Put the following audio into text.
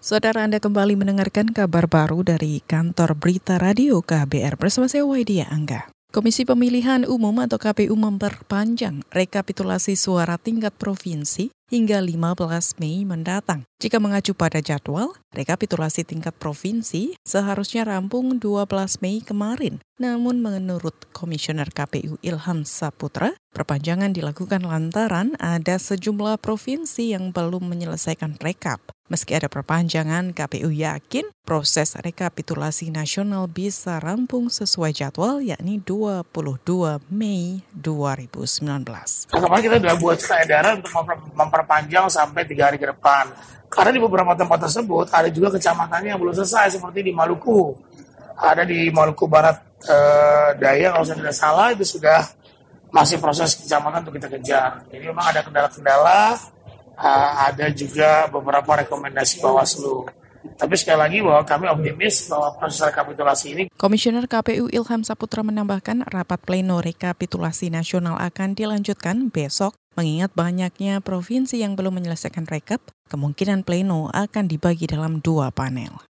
Saudara Anda kembali mendengarkan kabar baru dari kantor berita radio KBR bersama saya Waidia Angga. Komisi Pemilihan Umum atau KPU memperpanjang rekapitulasi suara tingkat provinsi hingga 15 Mei mendatang. Jika mengacu pada jadwal, rekapitulasi tingkat provinsi seharusnya rampung 12 Mei kemarin. Namun menurut Komisioner KPU Ilham Saputra, perpanjangan dilakukan lantaran ada sejumlah provinsi yang belum menyelesaikan rekap. Meski ada perpanjangan, KPU yakin proses rekapitulasi nasional bisa rampung sesuai jadwal yakni 22 Mei 2019. Kemarin kita sudah buat surat edaran untuk memperpanjang sampai tiga hari ke depan. Karena di beberapa tempat tersebut ada juga kecamatannya yang belum selesai seperti di Maluku. Ada di Maluku Barat eh, Daya kalau saya tidak salah itu sudah masih proses kecamatan untuk kita kejar. Jadi memang ada kendala-kendala uh, ada juga beberapa rekomendasi Bawaslu. Tapi sekali lagi bahwa kami optimis bahwa proses rekapitulasi ini. Komisioner KPU Ilham Saputra menambahkan rapat pleno rekapitulasi nasional akan dilanjutkan besok mengingat banyaknya provinsi yang belum menyelesaikan rekap, kemungkinan pleno akan dibagi dalam dua panel.